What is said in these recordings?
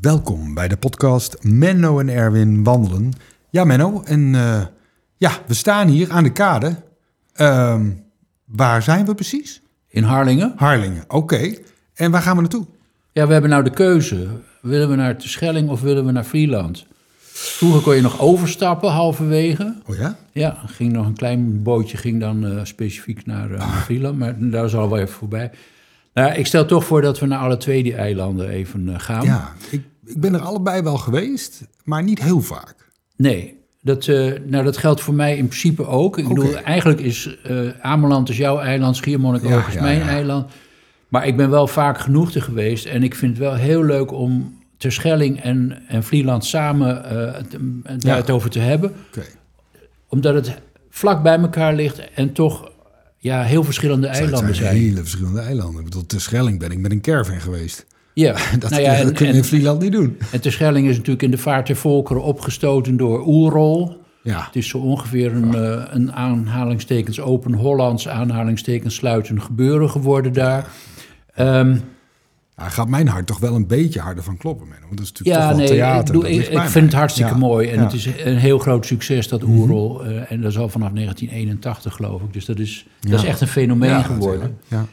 Welkom bij de podcast Menno en Erwin wandelen. Ja, Menno, en eh, ja, we staan hier aan de kade. Ehm, waar zijn we precies? In Harlingen? Harlingen, oké. En waar gaan we naartoe? Ja, we hebben nou de keuze. Willen we naar Terschelling of willen we naar Vlieland? Vroeger kon je nog overstappen halverwege. Oh ja? Ja, ging nog een klein bootje ging dan eh, specifiek naar, uh, Vlieland, maar daar is al wel even voorbij. Nou, ik stel toch voor dat we naar alle twee die eilanden even uh, gaan. Ja, ik, ik ben er allebei wel geweest, maar niet heel vaak. Nee, dat, uh, nou, dat geldt voor mij in principe ook. Ik okay. bedoel, eigenlijk is uh, Ameland is jouw eiland, Schiermonnikoog ja, is ja, mijn ja. eiland. Maar ik ben wel vaak genoeg te geweest en ik vind het wel heel leuk om Terschelling en, en Vlieland samen uh, het, daar het over te hebben. Okay. Omdat het vlak bij elkaar ligt en toch ja, heel verschillende eilanden zijn. zijn. hele verschillende eilanden. Ik bedoel, Terschelling ben ik met een caravan geweest. Ja, Dat, nou ja, dat kunnen we in Vlieland niet doen. En Terschelling is natuurlijk in de vaart der volkeren opgestoten door Oerol. Ja, Het is zo ongeveer een, eh, een aanhalingstekens open Hollands, aanhalingstekens sluitend gebeuren geworden daar. Ehm, Daar gaat mijn hart toch wel een beetje harder van kloppen, man. Want dat is natuurlijk ja, toch wel nee, theater. ik, ik, vind mij. het hartstikke Ja. mooi. En Ja. het is een heel groot succes, dat Oerol. eh, en dat is al vanaf 1981, geloof ik. Dus dat is, dat is Ja. echt een fenomeen Ja, geworden. Ja.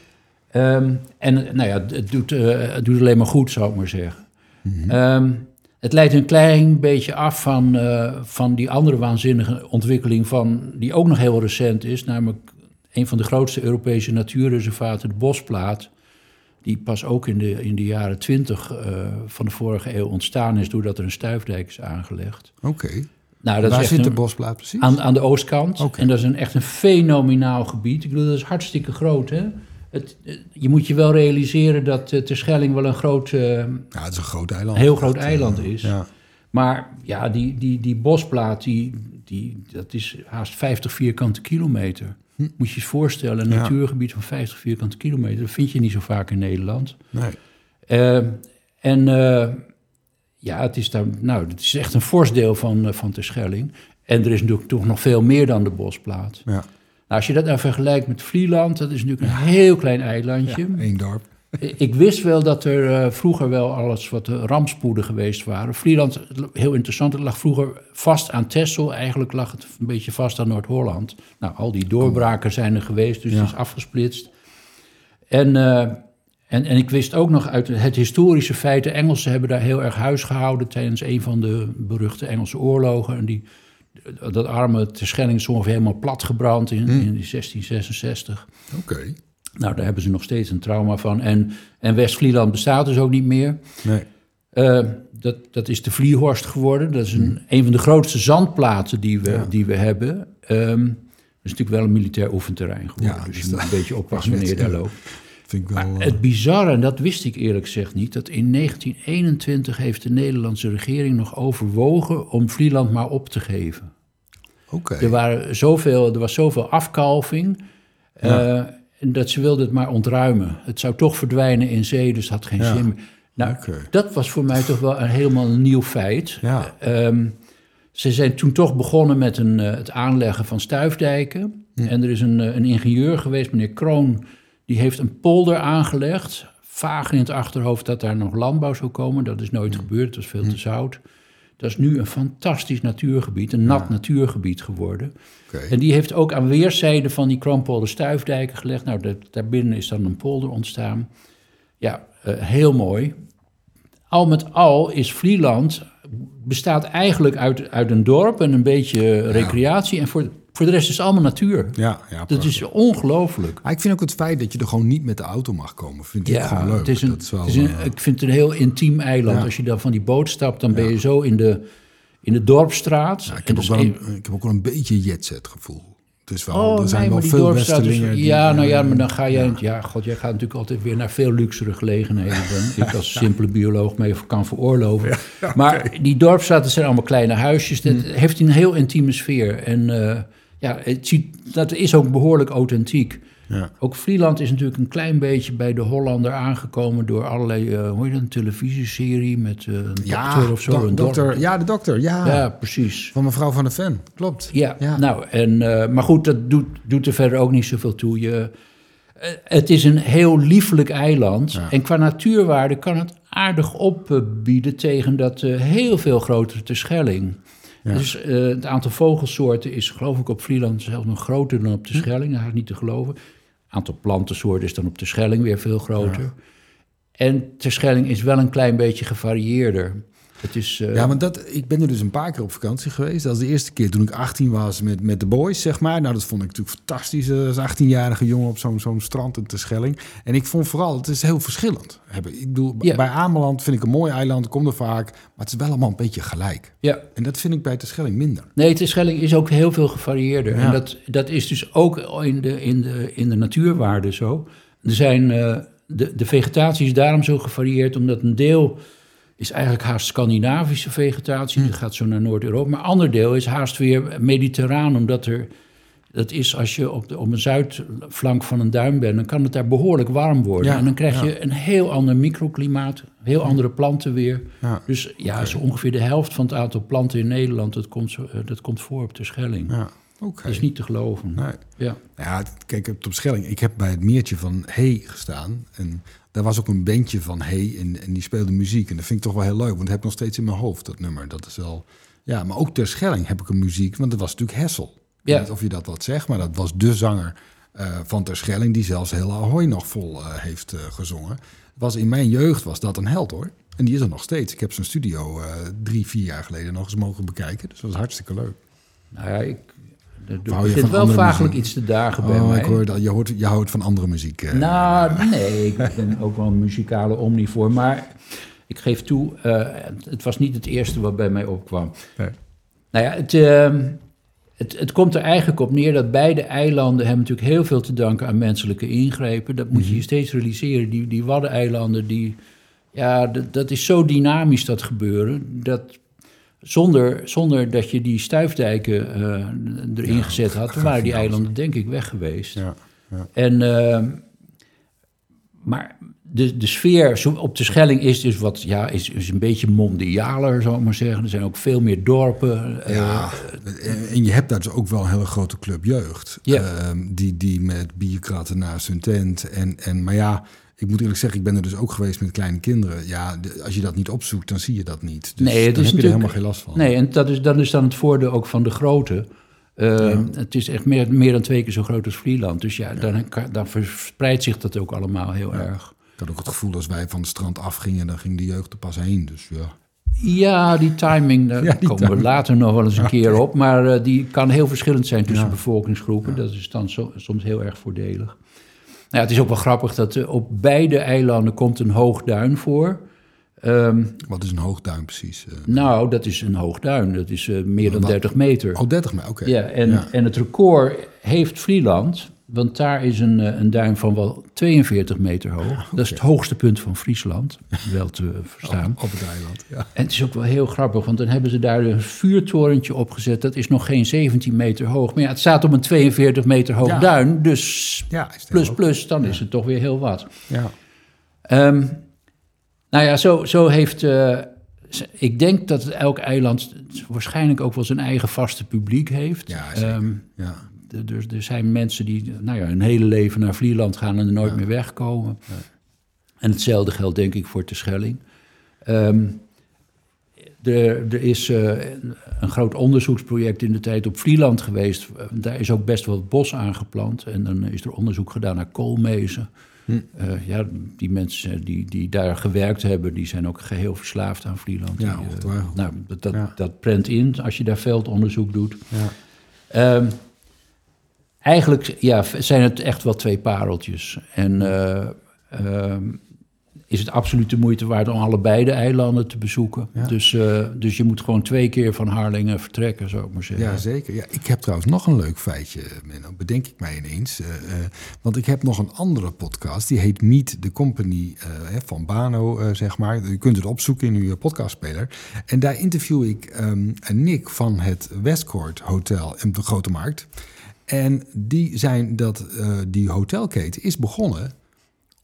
Ehm, en nou ja, het doet, eh, het doet alleen maar goed, zou ik maar zeggen. Mhm. Ehm, het leidt een klein beetje af van, eh, van die andere waanzinnige ontwikkeling van, die ook nog heel recent is, namelijk een van de grootste Europese natuurreservaten, de Bosplaat, die pas ook in de, in de jaren twintig eh, van de vorige eeuw ontstaan is doordat er een stuifdijk is aangelegd. Oké. Nou, dat Waar is zit de bosplaat precies? aan, aan de oostkant. En dat is een, echt een fenomenaal gebied. Ik bedoel, dat is hartstikke groot, hè? Het, eh, je moet je wel realiseren dat uh, Terschelling wel een groot, eh, Ja, het is een groot eiland. een heel groot eiland eh, is. Ja. Maar ja, die, die, die bosplaat, die, die, dat is haast 50 vierkante kilometer. Moet je je voorstellen, een Hm. Ja. natuurgebied van 50 vierkante kilometer. Dat vind je niet zo vaak in Nederland. Nee. Eh, en eh, ja, het is, daar, nou, het is echt een fors deel van, eh, van Terschelling. En er is natuurlijk toch nog veel meer dan de bosplaat. Ja. Nou, als je dat nou vergelijkt met Vlieland, dat is natuurlijk een heel klein eilandje. Eén dorp. Ik wist wel dat er eh, vroeger wel alles wat eh, rampspoeden geweest waren. Vlieland, heel interessant, het lag vroeger vast aan Texel. Eigenlijk lag het een beetje vast aan Noord-Holland. Nou, al die doorbraken zijn er geweest, dus Ja. het is afgesplitst. En, eh, en, en ik wist ook nog uit het historische feit... de Engelsen hebben daar heel erg huis gehouden... tijdens een van de beruchte Engelse oorlogen. En die, dat arme Terschelling is ongeveer helemaal platgebrand in, in 1666. Oké. Nou, daar hebben ze nog steeds een trauma van. En, en West-Vlieland bestaat dus ook niet meer. Nee. Eh, dat, dat is de Vliehorst geworden. Dat is een, een van de grootste zandplaten die we, Ja. die we hebben. Ehm dat is natuurlijk wel een militair oefenterrein geworden. Ja, dus je moet een beetje oppassen wanneer je daar loopt. Vind ik wel... Maar eh, het bizarre, en dat wist ik eerlijk gezegd niet... dat in 1921 heeft de Nederlandse regering nog overwogen... om Vlieland maar op te geven. Oké. Er, waren zoveel, er was zoveel afkalving. Ja. eh, en dat ze wilden het maar ontruimen. Het zou toch verdwijnen in zee, dus het had geen Ja. zin meer. Nou, dat was voor mij toch wel een, helemaal een nieuw feit. Ja. Ehm, ze zijn toen toch begonnen met een, eh, het aanleggen van stuifdijken. En er is een, een ingenieur geweest, meneer Kroon... die heeft een polder aangelegd. Vaag in het achterhoofd dat daar nog landbouw zou komen. Dat is nooit gebeurd, het was veel te zout. Dat is nu een fantastisch natuurgebied, een nat natuurgebied geworden. En die heeft ook aan weerszijden van die Kroompolder stuifdijken gelegd. Nou, daar- daarbinnen is dan een polder ontstaan. Ja, eh, heel mooi. Al met al is Vlieland, bestaat eigenlijk uit, uit een dorp en een beetje recreatie. En voor, voor de rest is het allemaal natuur. Ja, ja. Dat is ongelooflijk. Ik vind ook het feit dat je er gewoon niet met de auto mag komen, vind ik Ja, gewoon leuk. het is een, dat is wel, het is een, eh, ik vind het een heel intiem eiland. Als je dan van die boot stapt, dan ben je zo in de, in de dorpsstraat. ja, ik, heb ook wel een- ik heb ook wel een beetje jetset gevoel. Het is wel, Oh, er zijn nee, wel die veel die- Ja, nou ja, eh, maar dan ga je... Ja. god, jij gaat natuurlijk altijd weer naar veel luxere gelegenheden... dan ik als simpele bioloog mee kan veroorloven. Maar die dorpsstraat, dat zijn allemaal kleine huisjes. Dat heeft een heel intieme sfeer. En eh, ja, het ziet, dat is ook behoorlijk authentiek. Ja. Ook Vlieland is natuurlijk een klein beetje bij de Hollander aangekomen... door allerlei, eh hoe heet dat, een televisieserie met eh, een Ja, dokter of zo. een dokter, ja, de dokter, ja. Ja, precies. Van mevrouw van der Ven, klopt. Ja, Ja. nou, en, eh, maar goed, dat doet, doet er verder ook niet zoveel toe. Je, het is een heel liefelijk eiland. Ja. En qua natuurwaarde kan het aardig opbieden tegen dat heel veel grotere Terschelling. Ja. Dus eh, het aantal vogelsoorten is geloof ik op Vlieland zelfs nog groter dan op Hm. de Schelling. Dat is niet te geloven. Het aantal plantensoorten is dan op de Schelling weer veel groter. En Terschelling is wel een klein beetje gevarieerder. Het is, eh, Ja, maar dat, ik ben er dus een paar keer op vakantie geweest. Dat was de eerste keer toen ik 18 was met, met de boys, zeg maar. Nou, dat vond ik natuurlijk fantastisch eh, als 18-jarige jongen op zo'n zo'n strand in Terschelling. En ik vond vooral, het is heel verschillend. Ik bedoel, Ja. bij Ameland vind ik een mooi eiland, kom er vaak. Maar het is wel allemaal een beetje gelijk. ja, En dat vind ik bij Terschelling minder. Nee, de Schelling is ook heel veel gevarieerder. Ja. En dat, dat is dus ook in de, in de, in de natuurwaarde zo. Er zijn, eh, de, de vegetatie is daarom zo gevarieerd, omdat een deel is eigenlijk haast Scandinavische vegetatie. Die gaat zo naar Noord-Europa. Maar een ander deel is haast weer mediterraan, omdat er... Dat is als je op, de, op een zuidflank van een duin bent, dan kan het daar behoorlijk warm worden. Ja, en dan krijg ja. je een heel ander microklimaat, heel andere planten weer. Ja. Dus ja, zo ongeveer de helft van het aantal planten in Nederland, dat komt, eh, dat komt voor op de Schelling. Ja, oké. Dat is niet te geloven. Nee. Ja. Ja, kijk, op Schelling, ik heb bij het meertje van Hey gestaan. En daar was ook een bandje van Hey en, en die speelde muziek. En dat vind ik toch wel heel leuk, want dat heb ik nog steeds in mijn hoofd, dat nummer. Dat is wel... Ja, maar ook ter Schelling heb ik een muziek, want dat was natuurlijk Hessel. Ik Ja. weet niet of je dat wat zegt, maar dat was de zanger eh, van ter Schelling... die zelfs heel Ahoy nog vol eh, heeft eh, gezongen. Was in mijn jeugd was dat een held, hoor. En die is er nog steeds. Ik heb zijn studio drie, vier jaar geleden nog eens mogen bekijken. Dus dat was hartstikke leuk. Nou ja, ik, er begint wel vaaglijk iets te dagen bij Oh, mij. ik hoor dat. Je, hoort, je houdt van andere muziek. eh. Nou, nee, ik ben ook wel een muzikale omnivoor. Maar ik geef toe, eh, het was niet het eerste wat bij mij opkwam. Nee. Nou ja, het, ehm, het, het komt er eigenlijk op neer dat beide eilanden hebben natuurlijk heel veel te danken aan menselijke ingrepen. Dat moet je je steeds realiseren. Die, die Waddeneilanden, die, ja, dat, dat is zo dynamisch dat gebeuren. Dat zonder, zonder dat je die stuifdijken eh, erin gezet had, waren die eilanden denk ik weg geweest. Ja, ja. En, ehm, maar de, de sfeer op de Schelling is dus wat, ja, is, is een beetje mondialer, zou ik maar zeggen. Er zijn ook veel meer dorpen. eh, Ja, en- en je hebt daar dus ook wel een hele grote club jeugd. Ehm, die, die met bierkratten naast hun tent. En, en, maar ja, ik moet eerlijk zeggen, ik ben er dus ook geweest met kleine kinderen. Ja, de- als je dat niet opzoekt, dan zie je dat niet. Dus Nee, het dan is heb je er helemaal geen last van. Nee, en dat is, dat is dan het voordeel ook van de grote. Ehm, Het is echt meer, meer dan twee keer zo groot als Vlieland. Dus ja, Dan, dan verspreidt zich dat ook allemaal heel erg. Ik had ook het gevoel als wij van het strand afgingen, dan ging de jeugd er pas heen. Dus ja. Ja, die timing, daar Ja, die komen we later nog wel eens een keer op. Maar eh, die kan heel verschillend zijn tussen Ja. bevolkingsgroepen. Dat is dan zo- soms heel erg voordelig. Nou, ja, het is ook wel grappig dat eh, op beide eilanden komt een hoog duin voor. Ehm, Wat is een hoogduin precies? Eh, nou, dat is een hoog duin. Dat is eh, meer dan Wat? 30 meter. oh, 30 mijl, oké. Ja, en, Ja. en het record heeft Vlieland, want daar is een, eh, een duin van wel 42 meter hoog. Dat is het hoogste punt van Friesland, wel te verstaan. Op het eiland, ja. En het is ook wel heel grappig, want dan hebben ze daar een vuurtorentje opgezet. Dat is nog geen 17 meter hoog. Maar ja, het staat op een 42 meter hoog Ja. duin. Dus Ja, plus plus, dan is het toch weer heel wat. Ja. Ehm, nou ja, zo, zo heeft... eh, ik denk dat elk eiland waarschijnlijk ook wel zijn eigen vaste publiek heeft. Ja, zeker. Ehm, ja. Er, er- er zijn mensen die nou ja, hun hele leven naar Vlieland gaan en er nooit meer wegkomen. En hetzelfde geldt denk ik voor Terschelling. Ehm er, er is eh, een groot onderzoeksproject in de tijd op Vlieland geweest. Daar is ook best wel het bos aangeplant. En dan is er onderzoek gedaan naar koolmezen. Eh, ja, die mensen die, die daar gewerkt hebben, die zijn ook geheel verslaafd aan Vlieland. Ja, Die, eh, nou, dat, dat, Ja. dat prent in als je daar veldonderzoek doet. Ja. Ehm, eigenlijk ja, zijn het echt wel twee pareltjes. En eh, ehm, is het absoluut de moeite waard om allebei de eilanden te bezoeken. Ja. Dus, eh, dus je moet gewoon twee keer van Harlingen vertrekken, zou ik maar zeggen. Ja, zeker. Ja, ik heb trouwens nog een leuk feitje, Menno. Bedenk ik mij ineens. Eh, want ik heb nog een andere podcast. Die heet Meet the Company van Bano, zeg maar. U kunt het opzoeken in uw podcastspeler. En daar interview ik ehm, Nick van het Westcourt Hotel in de Grote Markt. En die zijn dat eh, die hotelketen is begonnen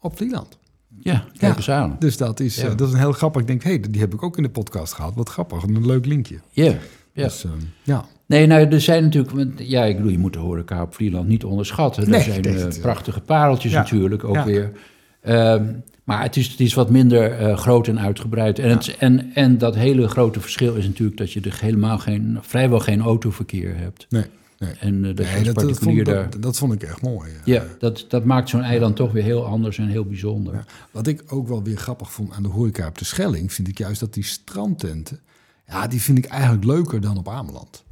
op Vlieland. Ja, kijk eens aan. Dus dat is, Ja. eh, dat is een heel grappig. Ik denk, hé, hey, die heb ik ook in de podcast gehad. Wat grappig, een leuk linkje. Ja, ja. Dus, ehm, ja. Nee, nou, er zijn natuurlijk... want, Ja, ik bedoel, je moet de horeca op Vlieland niet onderschatten. Nee, er zijn nee, is- prachtige pareltjes Ja, natuurlijk ook ja. weer. Ehm, Maar het is, het is wat minder groot en uitgebreid. En, het, en, en dat hele grote verschil is natuurlijk dat je er helemaal geen, vrijwel geen autoverkeer hebt. Nee, nee. En eh, dat Nee, dat, vond, daar... dat, dat vond ik echt mooi. ja. Ja, dat, dat maakt zo'n eiland toch weer heel anders en heel bijzonder. Ja. Wat ik ook wel weer grappig vond aan de horeca op de Schelling, vind ik juist dat die strandtenten, ja, die vind ik eigenlijk leuker dan op Ameland.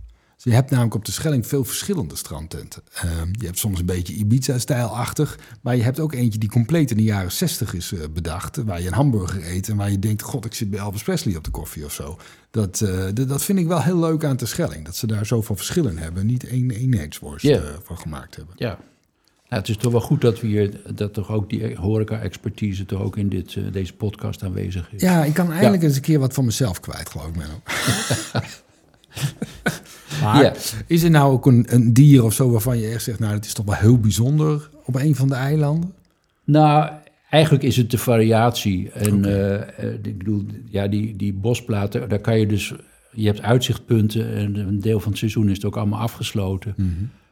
Dus je hebt namelijk op de Schelling veel verschillende strandtenten. Ehm, je hebt soms een beetje Ibiza-stijlachtig, maar je hebt ook eentje die compleet in de jaren 60 is eh, bedacht, waar je een hamburger eet en waar je denkt, god, ik zit bij Elvis Presley op de koffie of zo. Dat, eh, dat vind ik wel heel leuk aan de Schelling, dat ze daar zoveel verschillen hebben, niet één eenheidsworst Ja. eh, van gemaakt hebben. Ja. Nou, het is toch wel goed dat we hier, dat toch ook die horeca-expertise toch ook in dit, eh, deze podcast aanwezig is. Ja, ik kan eindelijk eens een keer wat van mezelf kwijt, geloof ik, Menno. maar Ja. is er nou ook een, een dier of zo waarvan je echt zegt... nou, het is toch wel heel bijzonder op een van de eilanden? Nou, eigenlijk is het de variatie. En eh, eh, ik bedoel, ja, die, die bosplaten, daar kan je dus... Je hebt uitzichtpunten en een deel van het seizoen is het ook allemaal afgesloten.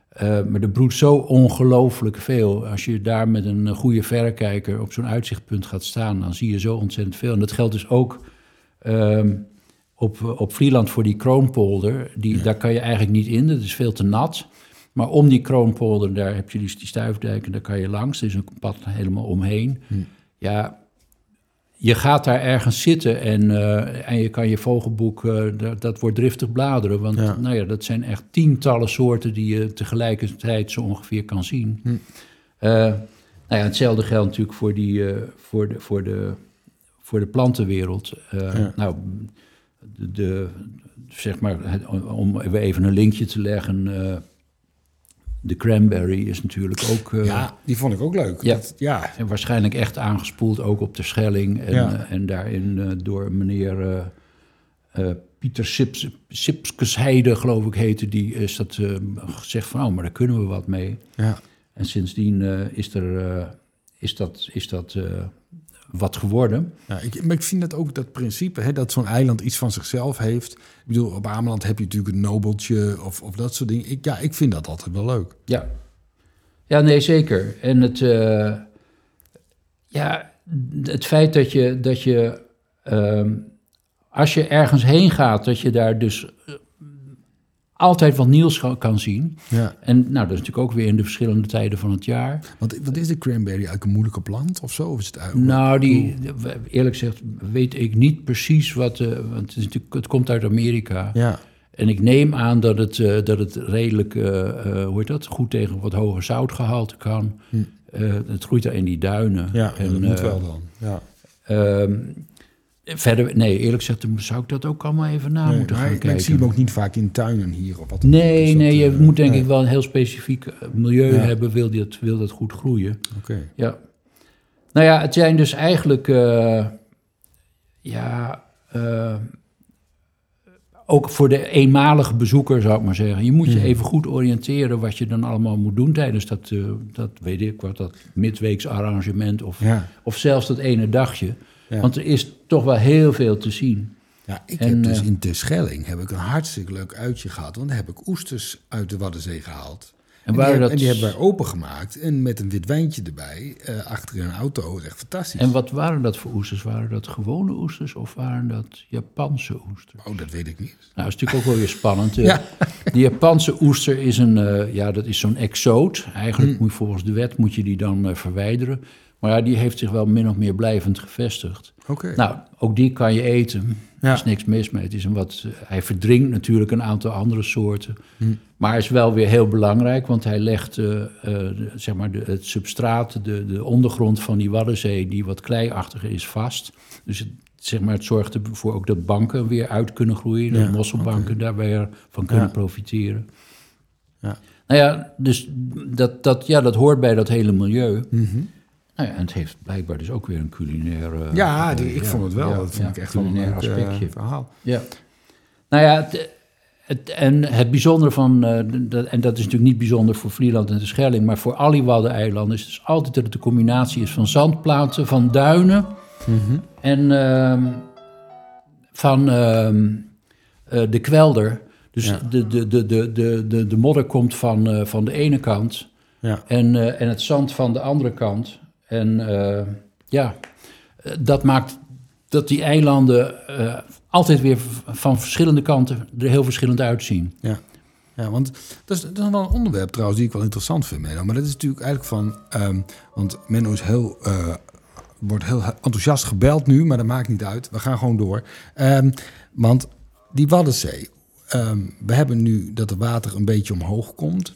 Eh, maar er broedt zo ongelooflijk veel. Als je daar met een goede verrekijker op zo'n uitzichtpunt gaat staan... dan zie je zo ontzettend veel. En dat geldt dus ook ehm, op, op Vlieland voor die kroonpolder. Die, Daar kan je eigenlijk niet in, dat is veel te nat. Maar om die kroonpolder, daar heb je die, die stuifdijken, daar kan je langs. Er is een pad helemaal omheen. Ja, je gaat daar ergens zitten en, eh, en je kan je vogelboek, eh, dat, dat wordt driftig bladeren. Want Ja. nou ja, dat zijn echt tientallen soorten die je tegelijkertijd zo ongeveer kan zien. Eh, nou ja, hetzelfde geldt natuurlijk voor, die, voor, de, voor, de, voor de plantenwereld. Ja. Nou, de, de, zeg maar, om even een linkje te leggen... eh, de cranberry is natuurlijk ook... eh, ja, die vond ik ook leuk. ja. Dat- ja. en waarschijnlijk echt aangespoeld ook op de Schelling. En, Ja. eh, en daarin door meneer Pieter Sips, Sipskesheide, geloof ik heette, die is dat gezegd van, oh, maar daar kunnen we wat mee. ja. En sindsdien is, er, is dat, is dat wat geworden. Ja, ik, maar ik vind dat ook dat principe, hè, dat zo'n eiland iets van zichzelf heeft. Ik bedoel, op Ameland heb je natuurlijk een nobeltje of, of dat soort dingen. Ik, ja, ik vind dat altijd wel leuk. Ja, ja nee, zeker. En het, eh, ja, het feit dat je, dat je ehm, als je ergens heen gaat, dat je daar dus eh, altijd wat nieuws kan- zien. Ja. En nou, dat is natuurlijk ook weer in de verschillende tijden van het jaar. Want wat is de cranberry eigenlijk een moeilijke plant of zo? Of is het uit? Nou, die, eerlijk gezegd weet ik niet precies wat, eh, want het, is natuurlijk, het komt uit Amerika. Ja, En ik neem aan dat het, eh, dat het redelijk, eh, eh, hoe heet dat, goed tegen wat hoger zoutgehalte kan. Eh, het groeit daar in die duinen. Hm. ja en, dat moet eh, wel dan. Ja. ehm, verder, nee, eerlijk gezegd zou ik dat ook allemaal even na Nee, moeten gaan maar ik kijken. zie hem ook niet vaak in tuinen hier. Of wat nee, Dus nee, je eh, moet denk nee. ik wel een heel specifiek eh, milieu Ja. hebben, wil dat, wil dat goed groeien. Oké. Ja. Nou ja, het zijn dus eigenlijk, eh, ja, ook voor de eenmalige bezoeker zou ik maar zeggen. Je moet je Mhm. even goed oriënteren wat je dan allemaal moet doen tijdens dat, dat weet ik wat, dat midweeks arrangement of, Ja. of zelfs dat ene dagje. Ja. Want er is toch wel heel veel te zien. Ja, ik En, heb dus eh, in Terschelling heb ik een hartstikke leuk uitje gehad. Want daar heb ik oesters uit de Waddenzee gehaald. En, die, dat, en die hebben wij opengemaakt. En met een wit wijntje erbij, eh, achter in een auto. Echt fantastisch. en wat waren dat voor oesters? Waren dat gewone oesters of waren dat Japanse oesters? Oh, dat weet ik niet. Nou, dat is natuurlijk ook wel weer spannend. Ja. De Japanse oester is een, eh, ja, dat is zo'n exoot. Eigenlijk Hmm. moet je volgens de wet moet je die dan verwijderen. Maar ja, die heeft zich wel min of meer blijvend gevestigd. Oké. Nou, ook die kan je eten. Ja. Er is niks mis mee. Het is een wat, eh, hij verdrinkt natuurlijk een aantal andere soorten. Hmm. Maar is wel weer heel belangrijk, want hij legt eh, eh, zeg maar de, het substraat, de, de ondergrond van die Waddenzee, die wat kleiachtiger is, vast. Dus het, zeg maar, het zorgt ervoor ook dat banken weer uit kunnen groeien. Dat Ja, mosselbanken daar weer van kunnen Ja. profiteren. Ja. Nou ja, dus dat, dat, ja, dat hoort bij dat hele milieu. Mhm. Nou ja, en het heeft blijkbaar dus ook weer een culinair... eh, Ja, eh, die- ik ja, vond het wel. ja, dat vond ik echt wel een leuk eh, aspectje. verhaal. Ja. Nou ja, het, het, en het bijzondere van, eh, dat, en dat is natuurlijk niet bijzonder voor Vlieland en de Schelling, maar voor al die Waddeneilanden is dus altijd dat het de combinatie is van zandplaten, van duinen en ehm, van ehm, eh, de kwelder. Dus Ja. de, de, de, de, de, de, de modder komt van, eh, van de ene kant Ja. en, eh, en het zand van de andere kant. En eh, ja, dat maakt dat die eilanden eh, altijd weer van verschillende kanten er heel verschillend uitzien. Ja. Ja, want dat is, dat is wel een onderwerp trouwens die ik wel interessant vind, Menno. Maar dat is natuurlijk eigenlijk van... ehm, want Menno is heel, eh, wordt heel enthousiast gebeld nu, maar dat maakt niet uit. We gaan gewoon door. Ehm, want die Waddenzee... ehm, we hebben nu dat het water een beetje omhoog komt.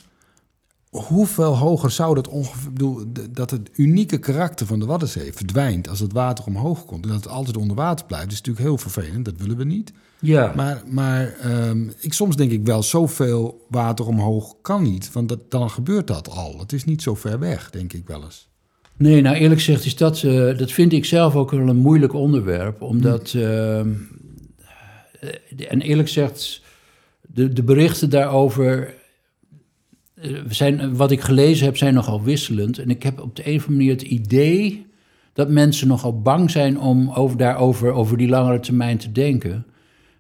Hoeveel hoger zou dat ongeveer... bedoel, dat het unieke karakter van de Waddenzee verdwijnt... als het water omhoog komt en dat het altijd onder water blijft... is natuurlijk heel vervelend. Dat willen we niet. Ja, Maar, maar ehm, ik, soms denk ik wel, zoveel water omhoog kan niet. Want dat, dan gebeurt dat al. Het is niet zo ver weg, denk ik wel eens. Nee, nou eerlijk gezegd is dat, eh, dat vind ik zelf ook wel een moeilijk onderwerp. Omdat, eh, eh, en eerlijk gezegd, de, de berichten daarover, zijn, wat ik gelezen heb, zijn nogal wisselend. En ik heb op de een of andere manier het idee dat mensen nogal bang zijn om over, daarover over die langere termijn te denken.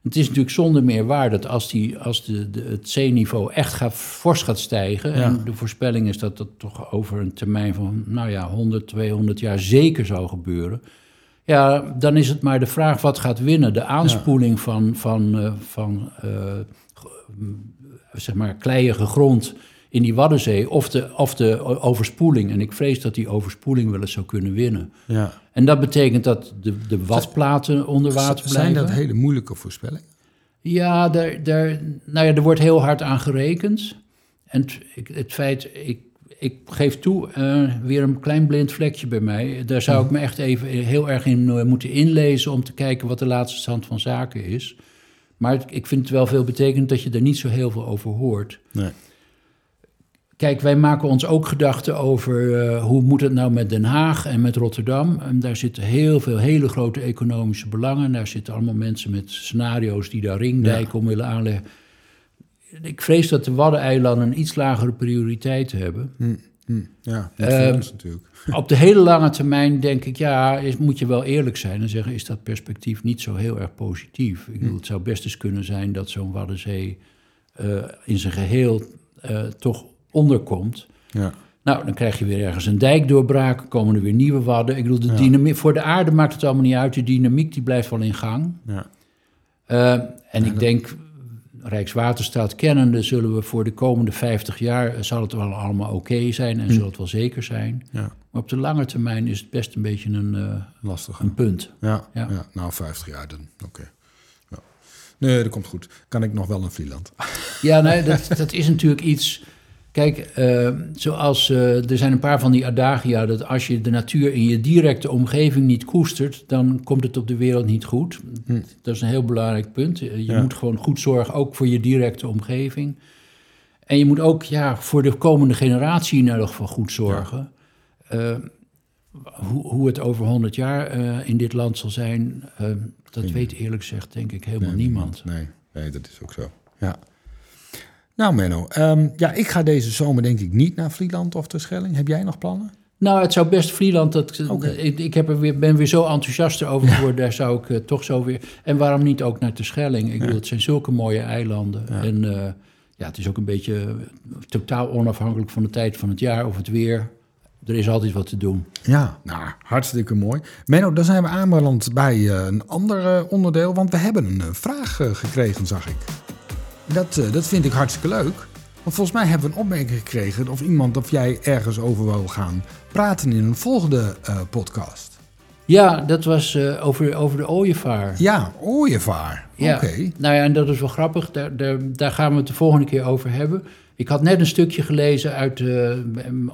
Het is natuurlijk zonder meer waar dat als, die, als de, de, het zeeniveau echt gaat, fors gaat stijgen... Ja. en de voorspelling is dat dat toch over een termijn van nou ja, 100, 200 jaar zeker zou gebeuren... ja, dan is het maar de vraag wat gaat winnen. De aanspoeling van, van, eh, van eh, zeg maar kleiige grond in die Waddenzee... Of de, of de overspoeling. En ik vrees dat die overspoeling wel eens zou kunnen winnen. Ja. En dat betekent dat de, de watplaten onder water Zijn blijven. dat hele moeilijke voorspellingen? Ja, daar, daar, nou ja, er wordt heel hard aan gerekend. En het, het feit, ik, ik geef toe, eh, weer een klein blind vlekje bij mij. Daar zou ik me echt even heel erg in eh, moeten inlezen om te kijken wat de laatste stand van zaken is. Maar het- ik vind het wel veel betekend dat je er niet zo heel veel over hoort. Nee. Kijk, wij maken ons ook gedachten over eh, hoe moet het nou met Den Haag en met Rotterdam. En daar zitten heel veel hele grote economische belangen. Daar zitten allemaal mensen met scenario's die daar ringdijken om willen aanleggen. Ik vrees dat de Waddeneilanden een iets lagere prioriteit hebben. Hm, hm. Ja, niet Ehm, voor ons natuurlijk. Op de hele lange termijn denk ik, ja, is, moet je wel eerlijk zijn en zeggen, is dat perspectief niet zo heel erg positief. Ik bedoel, het zou best eens kunnen zijn dat zo'n Waddenzee eh, in zijn geheel eh, toch onderkomt. Ja. Nou, dan krijg je weer ergens een dijkdoorbraak, komen er weer nieuwe wadden. Ik bedoel, de dynamiek, voor de aarde maakt het allemaal niet uit. De dynamiek die blijft wel in gang. Ja. Eh, en ik denk, Rijkswaterstaat kennende, zullen we voor de komende 50 jaar, eh, zal het wel allemaal oké zijn en zal het wel zeker zijn. ja, Maar op de lange termijn is het best een beetje een, eh, lastig. een punt. Ja, ja. Ja. nou 50 jaar dan. Oké. Ja. Nee, dat komt goed. Kan ik nog wel in Vlieland? Ja, nee, dat, dat is natuurlijk iets. Kijk, eh, zoals eh, er zijn een paar van die adagia dat als je de natuur in je directe omgeving niet koestert, dan komt het op de wereld niet goed. Dat is een heel belangrijk punt. Je Ja. moet gewoon goed zorgen, ook voor je directe omgeving. En je moet ook ja, voor de komende generatie in ieder geval goed zorgen. Eh, hoe, hoe het over 100 jaar eh, in dit land zal zijn, eh, dat weet eerlijk gezegd denk ik helemaal Nee, niemand. Nee, nee, dat is ook zo. Ja. Nou, Menno, ehm, ja, ik ga deze zomer denk ik niet naar Vlieland of Terschelling. Heb jij nog plannen? Nou, het zou best Vlieland. Dat, Oké. ik ik heb er weer, ben weer zo enthousiast over geworden. Daar zou ik eh, toch zo weer. En waarom niet ook naar Terschelling? Ik bedoel, het zijn zulke mooie eilanden. En eh, ja, het is ook een beetje eh, totaal onafhankelijk van de tijd van het jaar of het weer. Er is altijd wat te doen. Ja, nou, hartstikke mooi. Menno, dan zijn we aanbeland bij eh, een ander eh, onderdeel, want we hebben een eh, vraag eh, gekregen, zag ik. Dat, eh, dat vind ik hartstikke leuk. Want volgens mij hebben we een opmerking gekregen of iemand of jij ergens over wil gaan praten in een volgende eh, podcast. Ja, dat was eh, over, over de ooievaar. Ja, ooievaar. Ja, Oké. nou ja, en dat is wel grappig. Daar, daar, daar gaan we het de volgende keer over hebben. Ik had net een stukje gelezen uit eh,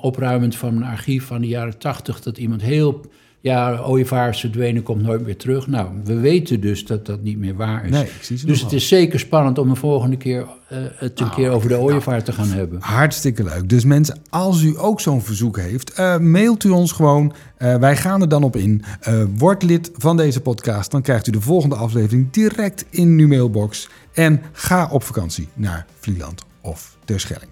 opruimend van mijn archief van de jaren tachtig... dat iemand heel... Ja, ooievaar is verdwenen, komt nooit meer terug. Nou, we weten dus dat dat niet meer waar is. Nee, ik zie ze dus het wel. is zeker spannend om de volgende keer eh, het een Nou, keer over de nou. ooievaar te gaan hebben. Hartstikke leuk. Dus mensen, als u ook zo'n verzoek heeft, eh, mailt u ons gewoon. Eh, wij gaan er dan op in. Word lid van deze podcast. Dan krijgt u de volgende aflevering direct in uw mailbox. En ga op vakantie naar Vlieland of Terschelling.